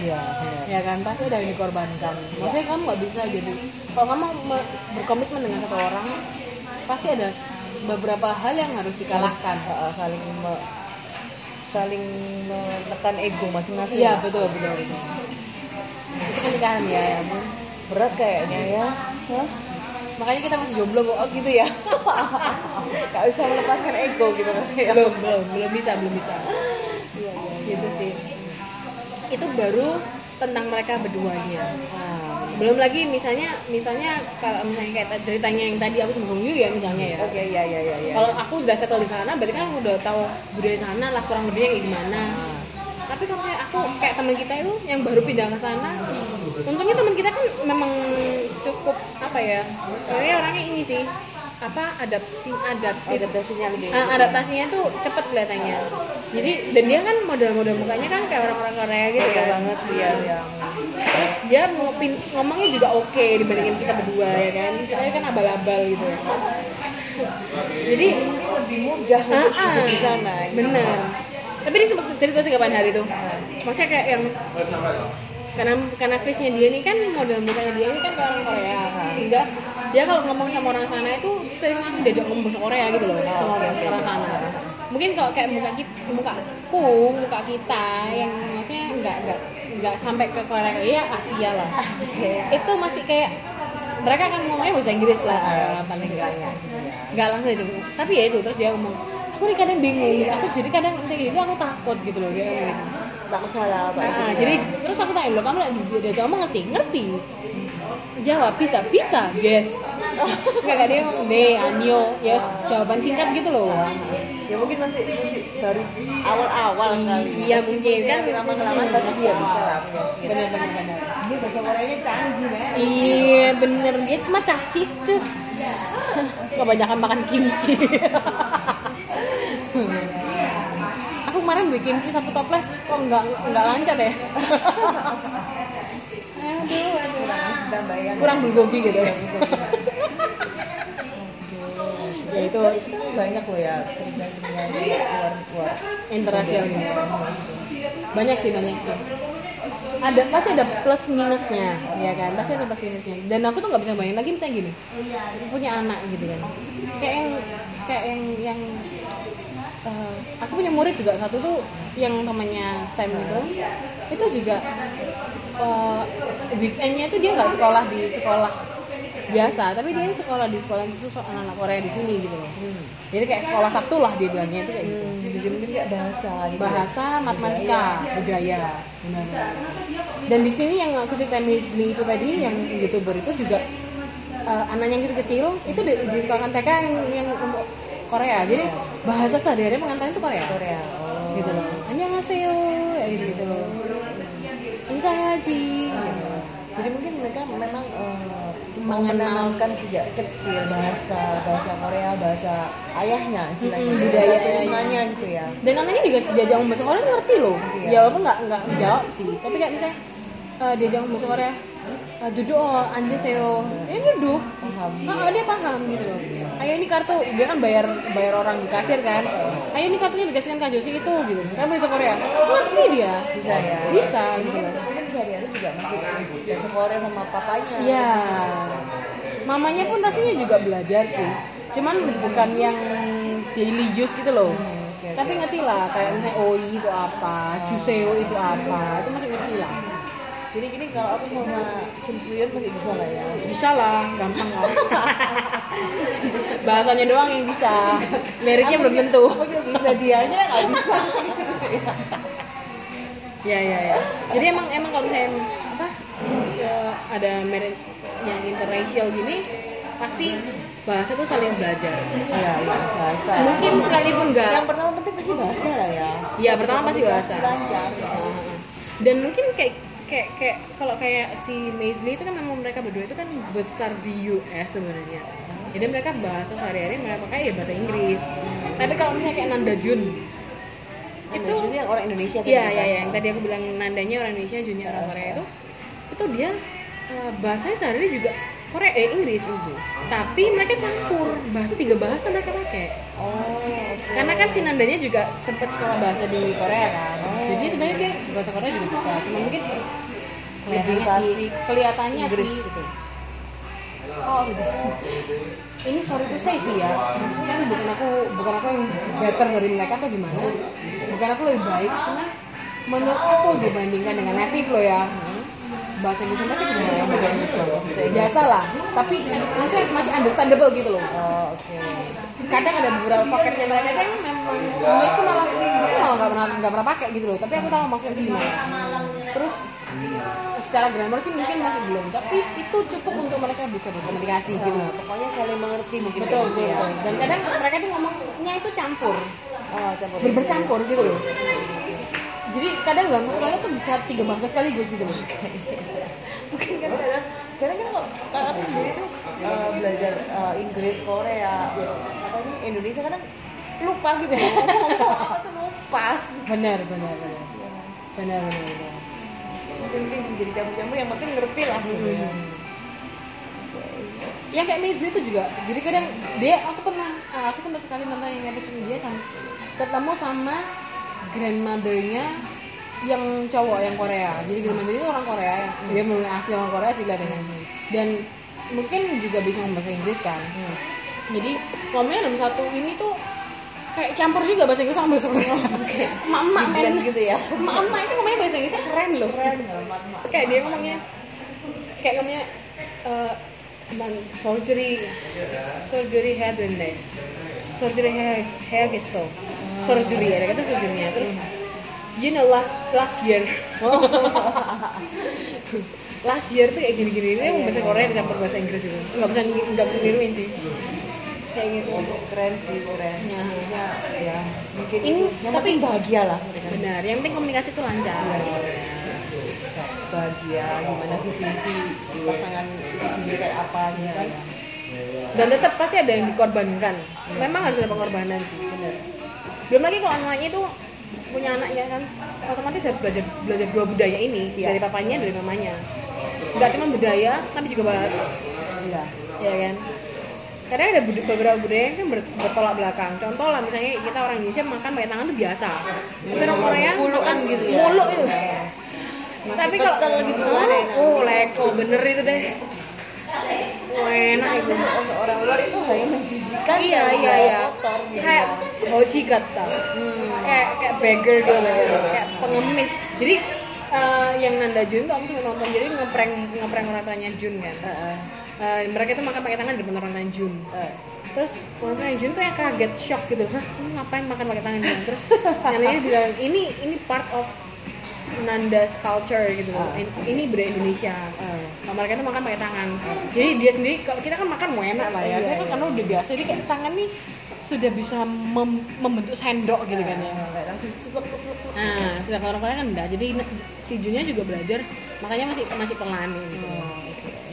Iya ya kan pasti ada yang dikorbankan maksudnya kamu nggak bisa jadi kalau kamu me- berkomitmen dengan satu orang pasti ada beberapa hal yang harus dikalahkan Uh, saling me- saling menekan ego masing-masing. iya betul betul betul itu pernikahan ya, ya ampun. Berat kayaknya ya. Hah? makanya kita masih jomblo kok Oh gitu ya. Gak bisa melepaskan ego gitu ya. belum belum belum bisa belum bisa Iya, iya. gitu sih itu baru tentang mereka berduanya Ah, belum lagi misalnya misalnya kalau misalnya kayak ta- ceritanya yang tadi aku Yu ya misalnya ya. Oke, iya iya iya iya. kalau aku udah settle di sana berarti kan aku udah tahu budaya sana lah kurang lebihnya kayak gimana. Ah, tapi kalau misalnya aku kayak teman kita itu yang baru pindah ke sana untungnya teman kita kan memang cukup apa ya kayaknya orangnya ini sih apa adaptasi adaptif adaptasinya lebih. Ah, adaptasinya tuh cepet kelihatannya. Jadi dan dia kan model-model mukanya kan kayak orang-orang Korea gitu kan. banget dia yang terus dia ngopin, ngomongnya juga oke dibandingin kita berdua ya kan? Kita kan abal-abal gitu. Ya jadi lebih mudah untuk ah, ah, hidup di sana. bener. Tapi dia sempat cerita sih kapan hari itu maksudnya kayak yang karena karena face nya dia ini kan model mukanya dia ini kan orang Korea sehingga dia kalau ngomong sama orang sana itu sering langsung diajak ngomong bahasa Korea gitu loh sama orang, orang sana. Mungkin kalau kayak muka kita muka aku muka kita yang maksudnya nggak nggak nggak sampai ke Korea ya Asia lah. Oke. itu masih kayak mereka kan ngomongnya bahasa Inggris lah Ah, paling enggak iya. nggak langsung aja. Tapi ya itu terus dia ngomong aku nih kadang bingung aku jadi kadang misalnya gitu aku takut gitu loh dia gitu tak salah apa Nah, itu jadi terus aku tanya loh kamu dia dia ngomong ngerti ngerti. Jawab bisa bisa yes. Nggak kayak dia ngomong ne anyo yes. Jawaban singkat gitu loh. Ya mungkin masih masih baru awal-awal kali. iya mungkin dia kan? lama-lama pasti dia bisa. Lah aku yakin. benar benar benar. Ini bahasa Koreanya canggih banget iya bener gitu mah cas cis cus kebanyakan makan kimchi kemarin beli kimchi satu toples kok nggak nggak lancar ya? Aduh aduh. Kurang bulgogi gitu ya? Ya itu banyak loh ya. Cerita-cerita luar luar internasional banyak sih banyak sih. Ada pasti ada plus minusnya ya kan? Pasti ada plus minusnya. Dan aku tuh nggak bisa bayangin lagi misalnya gini. Punya anak gitu kan. Kayak yang kayak yang yang eh, aku punya murid juga satu tuh yang temannya Sam itu. Itu juga eh, weekendnya itu dia nggak sekolah di sekolah biasa tapi dia sekolah di sekolah khusus anak-anak Korea di sini gitu loh. Hmm. jadi kayak sekolah Sabtu lah dia bilangnya itu kayak gitu. Hmm, jadi mungkin kayak bahasa gitu bahasa matematika budaya. Benar dan di sini yang aku cerita Misli itu tadi yang youtuber itu juga eh, anaknya yang kecil-kecil itu di, di sekolah TK yang, yang untuk Korea. Jadi bahasa sehari-hari pengantin itu Korea. Korea. Oh. Gitu loh. Annyeonghaseyo ya gitu gitu insahaji. Jadi mungkin mereka memang eh, Mengenal. mengenalkan sejak kecil bahasa bahasa Korea bahasa ayahnya istilahnya. Mm-mm, budaya turunannya gitu ya. Dan anaknya juga diajak ngomong bahasa Korea ngerti loh. Iya. ya walaupun nggak nggak jawab sih. Tapi kayak misalnya uh, diajak ngomong bahasa Korea uh, duduk oh anjeseo ini duduk. Paham. Ah, dia paham gitu loh. Ayo ini kartu, dia kan bayar bayar orang di kasir kan. Ayo ini kartunya dikasihkan Kak Josi itu gitu. Kan bahasa Korea. Ngerti dia. bisa ya Bisa gitu loh. mungkin sehari-hari juga masih bahasa Korea sama papanya Iya. Mamanya pun rasanya juga belajar sih. Cuman bukan yang daily use gitu loh. Hmm, oke, Tapi ngerti lah kayak misalnya OI itu apa, Juseo itu apa, itu masih ngerti lah. Jadi gini kalau aku sama Kim Suyun masih bisa lah ya Bisa lah, gampang lah. Bahasanya doang yang bisa. Liriknya belum tentu. aku juga bisa dianya nggak bisa Ya ya ya. Jadi emang emang kalau misalnya apa ada merit yang internasional gini pasti bahasa tuh saling belajar. iya iya bahasa Mungkin sekalipun enggak. yang pertama penting pasti bahasa lah ya Iya pertama pasti bahasa. lancar ya. Dan mungkin kayak kayak kayak kalau kayak si Maisley itu kan memang mereka berdua itu kan besar di US sebenarnya. Jadi mereka bahasa sehari-hari mereka pakai ya bahasa Inggris. Tapi kalau misalnya kayak Nanda Jun itu itu yang orang Indonesia kan Iya, ya iya, iya. Yang tadi aku bilang nandanya orang Indonesia, Junnya orang Korea itu, itu dia eh, bahasanya sehari juga Korea, eh Inggris. Tapi mereka campur, bahasa tiga bahasa mereka pakai. oh oke. Karena kan si nandanya juga sempat sekolah bahasa di Korea kan. Jadi sebenarnya dia bahasa Korea juga bisa. Cuma mungkin kelihatannya sih, kelihatannya Inggris sih. gitu Oh, gitu. Ini sorry tuh saya sih ya. Maksudnya kan bukan aku bukan aku yang better dari mereka atau gimana. Bukan aku lebih baik, cuma menurut aku dibandingkan dengan native lo ya. Bahasa Inggris mereka juga yang bagus loh. Biasa lah, tapi maksudnya masih understandable gitu loh. oh oke Kadang ada beberapa paketnya mereka kan memang menurutku malah aku malah nggak pernah nggak pernah pakai gitu loh. Tapi aku tahu maksudnya gimana. Terus secara grammar sih mungkin masih belum, tapi itu cukup untuk mereka bisa berkomunikasi gitu. Nah, pokoknya saling mengerti mungkin betul betul, ya. betul. dan kadang mereka tuh ngomongnya itu campur. Oh campur. Ber- bercampur gitu loh. Jadi kadang nggak kali tuh bisa tiga bahasa sekaligus gitu loh. Mungkin kan kadang kan kalau kalau aku sendiri tuh eh, belajar eh, Inggris Korea apa ini Indonesia kadang lupa gitu ya. Ngomong apa tuh lupa. Benar benar benar. Benar benar, benar. Mungkin mungkin jadi campur-campur yang penting ngerti lah. Gitu ya yang kayak Miss itu juga. Jadi kadang dia aku pernah ah, aku sampai sekali nonton yang episode dia sama, ketemu sama grandmothernya yang cowok yang Korea. Jadi grandmother itu orang Korea. Yang dia mulai asli orang Korea sih kelihatannya. Dan mungkin juga bisa ngomong bahasa Inggris kan. Jadi ngomongnya dalam satu ini tuh kayak campur juga bahasa Inggris sama bahasa Korea emak-emak men gitu ya. emak-emak itu ngomongnya bahasa Inggrisnya keren loh. Keren mak kayak dia ngomongnya kayak ngomongnya eh, man, surgery. Surgery head and neck surgery hair hair gitu surgery ada kata surgerynya. Terus you know last last year. Last year tuh kayak gini-gini. Ini bahasa Korea dicampur bahasa Inggris itu. Nggak bisa nggak bisa niruin sih kayak gitu. Keren sih keren. Nah. ya ya mungkin Ini, itu. yang tapi- bahagia lah. Mereka benar. Yang penting komunikasi tuh lancar. Bahagia. Gimana visi misi pasangan itu sendiri kayak apa gitu kan? Dan tetap pasti ada yang dikorbankan. Memang harus ada pengorbanan sih. Benar. Belum lagi kalau anaknya itu punya anak ya kan otomatis harus belajar belajar dua budaya ini. Iya. dari papanya dari mamanya. Nggak cuma budaya tapi juga bahasa. Iya. Ya kan karena ada beberapa budaya yang kan ber- bertolak belakang. Contoh lah misalnya kita orang Indonesia makan pakai tangan tuh biasa. Tapi orang Korea Puluhan makan gitu ya. muluk itu. Nasi tapi kalau gitu oh, ada yang oh leko bener itu deh. Oh, enak itu. Untuk orang luar itu hanya menjijikan iya kalau iya iya. kotor gitu. Kayak ya. hoji kata Hmm. kayak kayak beggar gitu kayak pengemis. Jadi eh, yang Nanda Jun tuh aku sempat nonton. Jadi ngeprank ngeprank orang tuanya Jun kan. Eh, mereka tuh makan pakai tangan di depan orang Jun Eh. terus orang tuanya Jun tuh yang kaget shock gitu hah kamu ngapain makan pakai tangan terus neneknya bilang ini ini part of Nanda's culture gitu loh. Ah. In- ini budaya Indonesia kalau mereka tuh makan pakai tangan jadi dia sendiri kalau kita kan makan mau enak lah ya Iya, Kita kan iya. karena udah biasa jadi kayak tangan nih sudah bisa mem- membentuk sendok gitu kan ya langsung ceplok. nah sedangkan orang Korea kan enggak jadi si Junnya juga belajar makanya masih masih pelan gitu oke.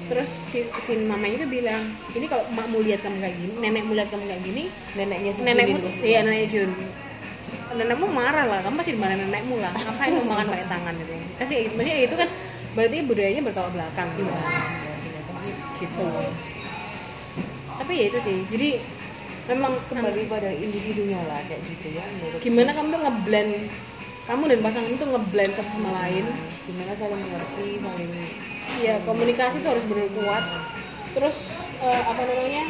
Terus si, si mamanya itu bilang ini kalau makmu lihat kamu kayak gini nenekmu lihat kamu kayak gini neneknya si nenekmu iya nenek Jun. Nenekmu marah lah kamu masih dimarahin nenekmu lah. Ngapain kamu makan pakai tangan gitu? Kasih maksudnya itu kan berarti budayanya bertolak belakang. Gitu gitu. Tapi ya itu sih jadi memang kembali pada individunya lah kayak gitu ya menurut gimana kamu tuh ngeblend kamu dan pasangan itu ngeblend satu sama lain? Gimana saling mengerti saling ya komunikasi tuh harus benar kuat. Terus eh, apa namanya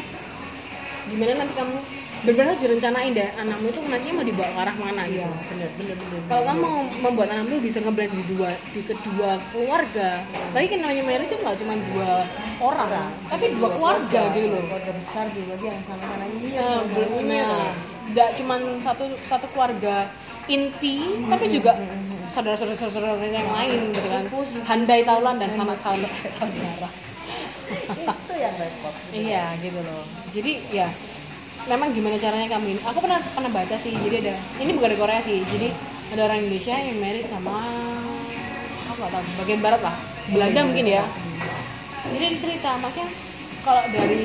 gimana nanti kamu benar-benar harus direncanain deh anakmu itu nantinya mau dibawa ke arah mana gitu. Iya benar benar benar kalau kamu mau membuat anakmu bisa ngeblend di dua di kedua keluarga. Lagi kan namanya marriage itu nggak cuma dua orang tapi dua keluarga gitu loh. keluarga besar juga yang sama-sama. Nyinyir Nah, belum nah, nggak cuma satu satu keluarga inti, tapi juga saudara-saudara yang lain gitu kan. Handai taulan dan sanak saudara. itu yang repot iya, gitu loh. Jadi ya memang gimana caranya kami ini? Aku pernah pernah baca sih. Jadi ada ini bukan dari Korea sih. Jadi ada orang Indonesia yang married sama nggak tahu bagian barat lah. Belanda mungkin ya. Jadi dia cerita, maksudnya kalau dari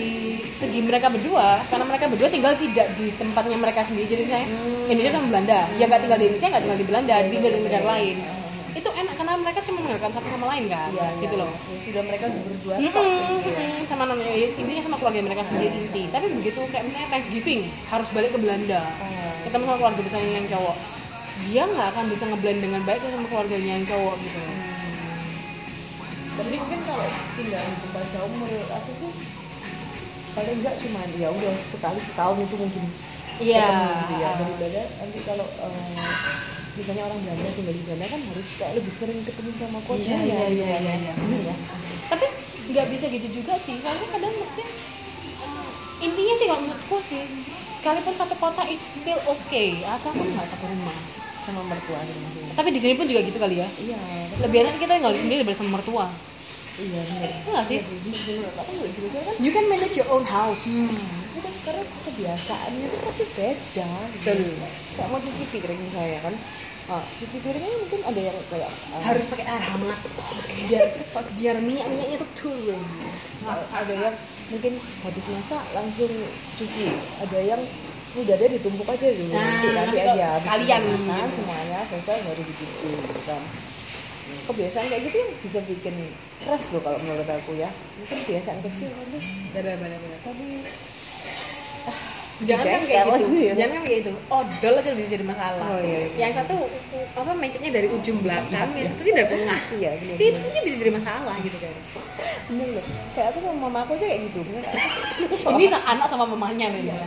segi mereka berdua, karena mereka berdua tinggal tidak di tempatnya mereka sendiri, jadi misalnya Hmm. Indonesia sama Belanda, yang nggak tinggal di Indonesia nggak tinggal di Belanda, Iya, tinggal di iya, negara iya. lain. Itu enak karena mereka cuma mengenalkan satu sama lain kan, iya gitu iya. loh. Ya, sudah mereka berdua stop gitu ya. sama namanya intinya sama keluarga mereka sendiri inti. Tapi begitu kayak misalnya Thanksgiving harus balik ke Belanda, Oh. ketemu sama keluarga besarnya yang cowok, dia nggak akan bisa ngeblend dengan baik sama keluarganya yang cowok gitu. Tapi mungkin kalau tinggal di tempat jauh menurut aku sih paling enggak cuma ya udah sekali setahun itu mungkin Iya. ya daripada nanti kalau eh, misalnya orang Belanda tinggal di Belanda kan harus kayak lebih sering ketemu sama keluarga. Iya, iya, iya, iya, iya. Ya tapi nggak bisa gitu juga sih karena kadang maksudnya uh, intinya sih kalau menurutku sih sekalipun satu kota it's still okay. Asalkan nggak satu rumah sama mertua gitu maksudnya tapi di sini pun juga gitu kali ya? Iya. Lebih enak kita tinggal sendiri bersama mertua. Iya benar Iya nggak sih? juga. Gitu kan? You can manage your own house. Itu kan karena kebiasaannya itu pasti beda gitu. Betul. kayak mau cuci piring saya kan. Ah, cuci piringnya mungkin ada yang kayak ah, harus pakai air hangat. Biar biar minyak minyaknya tuh turun. Nah, ada yang mungkin habis masak langsung cuci. Ada yang udah ada ditumpuk aja dulu. Nah, nanti nanti aja sekalian makan gitu. semuanya selesai baru dicuci gitu kan. Kebiasaan kayak gitu yang bisa bikin keras loh kalau menurut aku ya. Mungkin kebiasaan kecil nanti benar benar benar. Tapi jangan kan kayak gitu. ya. jangan kan kayak gitu. Odol aja udah jadi masalah. Oh, iya, iya. yang satu apa mencetnya dari ujung belakang yang satu dari tengah iya itu bisa jadi masalah gitu kan. Benar loh kayak aku sama mama aku aja kayak gitu. Bener ini anak sama mamanya nih ya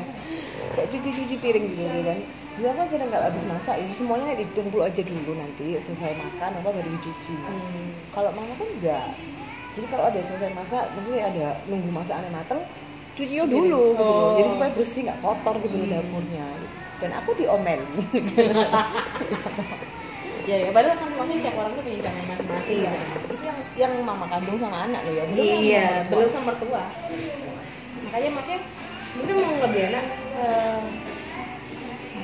kayak cuci-cuci piring gitu kan. Dia kan sedang nggak habis masak itu semuanya ditumpul aja dulu nanti selesai makan apa baru dicuci. Kalau mama kan enggak jadi kalau ada selesai masak maksudnya ada nunggu masakannya mateng cuci dulu gitu loh. Oh. jadi supaya bersih nggak kotor gitu Hmm. dapurnya. Dan aku diomelin. Ya ya padahal kan maksudnya setiap orang tuh punya cara masing-masing Iya, gitu. itu yang yang mama kandung sama anak loh ya. Belum iya belum sama mertua. Makanya maksudnya mungkin mau lebih enak eh,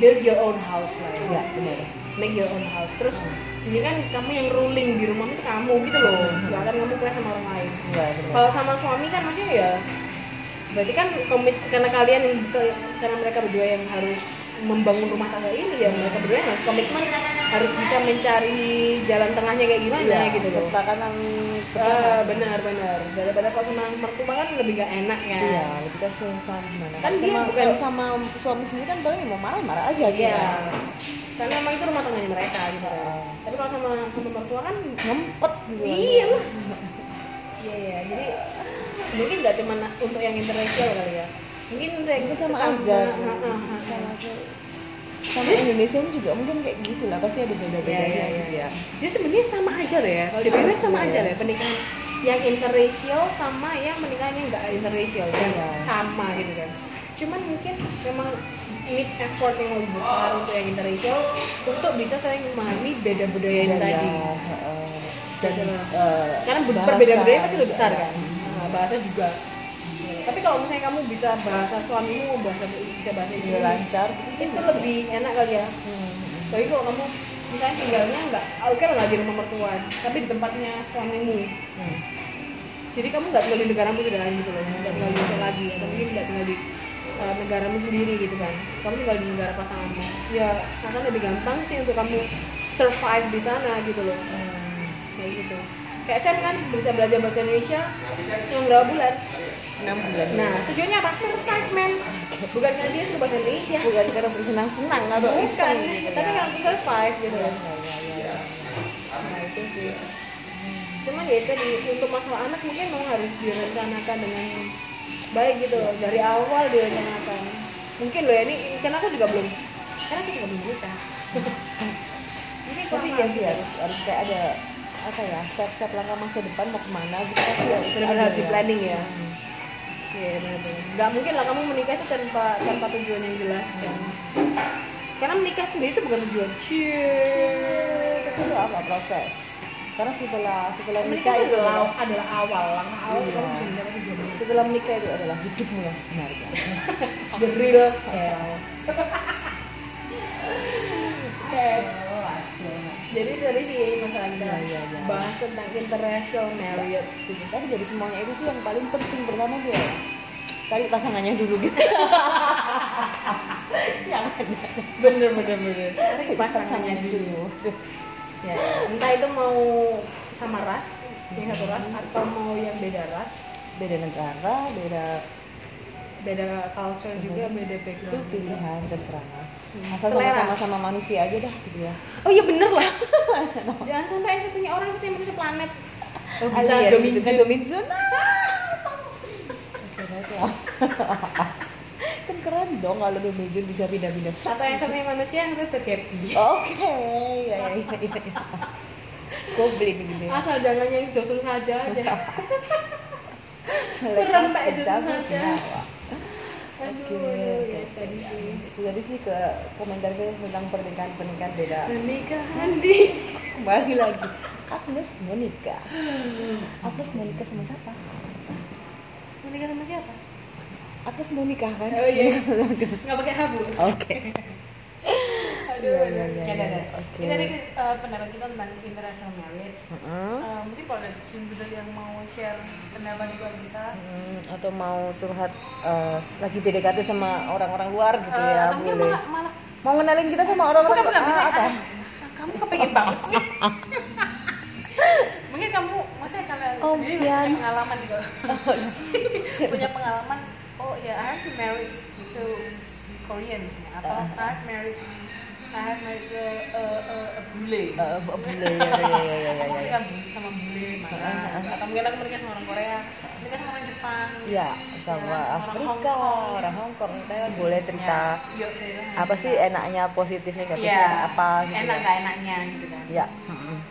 build your own house lah ya. Ya benar. Make your own house. Terus ini kan kamu yang ruling di rumah itu kamu gitu loh. Hmm. nggak akan kamu kelas sama orang lain. Benar. Kalau sama suami kan maksudnya ya berarti kan komit karena kalian karena mereka berdua yang harus membangun rumah tangga ini ya mereka berdua harus komitmen harus bisa mencari jalan tengahnya kayak gimana Iya, gitu loh kesepakatan Ah, bersama benar benar daripada kalau sama mertua kan lebih gak enak ya Iya, lebih kesulitan gimana? Kan dia sama, bukan- kalau sama suami sendiri kan paling mau marah-marah aja gitu. Iya. karena emang itu rumah tangganya mereka gitu Heeh. tapi kalau sama sama mertua kan Ngempet gitu. iya lah iya iya jadi mungkin nggak cuma untuk yang interracial kali ya mungkin yang Itu sama sesama- aja. Heeh, heeh, Sama, Indonesia ini juga mungkin kayak gitu lah. Pasti ada beda-bedanya Iya, iya, gitu iya. ya. Jadi sebenarnya sama aja deh ya. Kalau dipikir sama Iya. aja deh pernikahan yang interracial sama yang pernikahan yang nggak interracial kan Iya. sama gitu kan. Cuman mungkin memang need effort yang lebih besar untuk yang interracial untuk bisa saling memahami beda budaya ini Budaya, tadi. heeh. Dan Gitu loh. eh, Karena bahasa perbedaan budaya pasti lebih besar kan. Nah, bahasa juga. Tapi kalau misalnya kamu bisa bahasa suamimu, bahasa bisa bahasa Juga ibu, lancar sih. itu lebih enak kali ya. Hmm. Tapi kalau kamu misalnya tinggalnya nggak, oke lah nggak di rumah mertua, tapi di tempatnya suamimu. Hmm. Jadi kamu nggak tinggal di negaramu sudah gitu loh, nggak tinggal di Indonesia lagi, atau mungkin nggak tinggal di uh, negaramu sendiri gitu kan. Kamu tinggal di negara pasanganmu. Ya akan lebih gampang sih untuk kamu survive di sana gitu loh, Hmm. kayak gitu. Kayak Sam kan bisa belajar bahasa Indonesia cuma berapa bulan. Enam bulan. Nah tujuannya apa? Survive man. Bukan karena dia suka bahasa Indonesia. bukan karena bersenang-senang atau Bukan, iseng gitu tapi ya. kalau survive gitu Iya, iya, iya, iya. Nah itu sih. Cuman ya tadi untuk masalah anak mungkin memang harus direncanakan dengan baik gitu loh. Dari awal direncanakan. Mungkin loh ya ini karena aku juga belum karena aku juga belum menikah. Mungkin tapi ya sih harus harus kayak ada apa ya step-step langkah masa depan mau ke mana gitu pasti harus di ya. planning ya. Hmm. Iya benar-benar. Gak mungkin lah kamu menikah itu tanpa tanpa tujuan yang jelas kan. Karena menikah sendiri itu bukan tujuan. Tapi itu apa proses karena setelah setelah Menikah menikah itu itu adalah, adalah awal, langkah awal Iya. kamu bisa mencapai tujuan. setelah menikah itu adalah hidupmu yang sebenarnya The real hell. Jadi dari sih masalah kita Iya, iya, iya. bahas tentang interracial marriage gitu. tapi dari semuanya itu sih yang paling penting pertama dia ya, cari pasangannya dulu gitu yang ada Bener bener bener. Cari pasangannya dulu. dulu Ya, entah itu mau sama ras, yang satu ras atau mau yang beda ras, beda negara beda beda culture juga, Mhm. beda itu background. pilihan terserah Hmm, asal selera. sama sama manusia aja dah gitu ya Oh iya bener lah. Jangan sampai yang satunya orang itu yang manusia planet. Oh, bisa dominasi. gitu kan Oke, baiklah. kan keren dong kalau domination bisa pindah-pindah Satu yang satunya manusia, yang satu terkepi. oke ya ya ya ya goblin gitu ya Asal jangan yang Josun saja aja. Serem Mbak Josun saja. Aduh, Oke, ya tadi sih. itu tadi sih ke komentar gue tentang pernikahan pernikahan beda. Pernikahan di kembali lagi. Agnes mau nikah Agnes mau nikah sama siapa? Menikah sama siapa? Agnes mau nikah kan? Oh iya. Nggak pakai habu. oke. Aduh, Iya, iya, iya, Ya, dah. Oke. Ini tadi eh, pendapat kita tentang international marriage. Mm-mm. Eh, mungkin kalau ada cinder yang mau share pendapat juga kita. Hmm, atau mau curhat eh, lagi PDKT sama orang-orang luar gitu Eh, ya atau mungkin boleh. malah, malah mau kenalin kita sama orang-orang bukan bukan Ah, apa? kamu kepengen banget sih. Mungkin kamu maksudnya kalian Oh, sendiri punya pengalaman gitu punya pengalaman oh ya I have married to Korean misalnya. Atau Ah. I have married I have married to a, a, a bule. Eh, boleh ya ya ya ya ya aku ya, ya. menikah sama bule mana. Ah, ah. atau mungkin aku menikah sama orang Korea. Menikah sama orang Jepang. Ya, sama Ya, Afrika, orang Hongkong, kita boleh cerita Ya, apa sih enaknya positif negatifnya Iya, apa gitu enak ya. nggak enaknya gitu kan. Ya.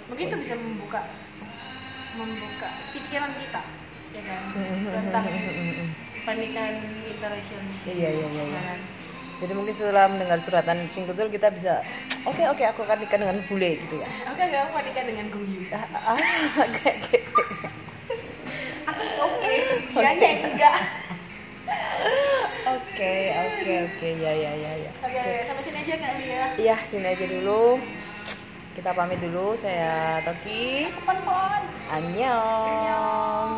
mungkin itu bisa membuka membuka pikiran kita ya kan tentang pernikahan interracial Iya, iya, iya, iya. Jadi mungkin setelah mendengar suratan Cingkutul kita bisa oke oke aku akan nikah dengan bule gitu ya. oke oke aku menikah dengan Gongyu Ah, ah, kayak gitu. aku oke dianya enggak Oke oke oke ya ya ya ya. oke oke sampai sini aja kali ya Iya sini aja dulu. Kita pamit dulu. Saya Toki. kapan pon Annyeong.